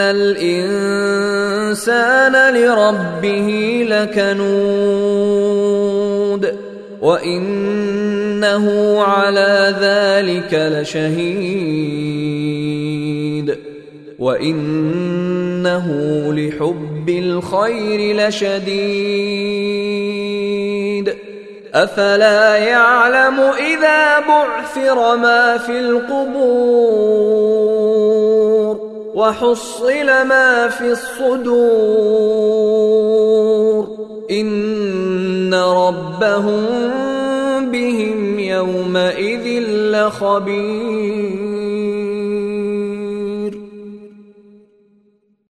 ان الانسان لربه لكنود وانه على ذلك لشهيد وانه لحب الخير لشديد افلا يعلم اذا بعثر ما في القبور وحصل ما في الصدور. إن ربهم بهم يومئذ لخبير.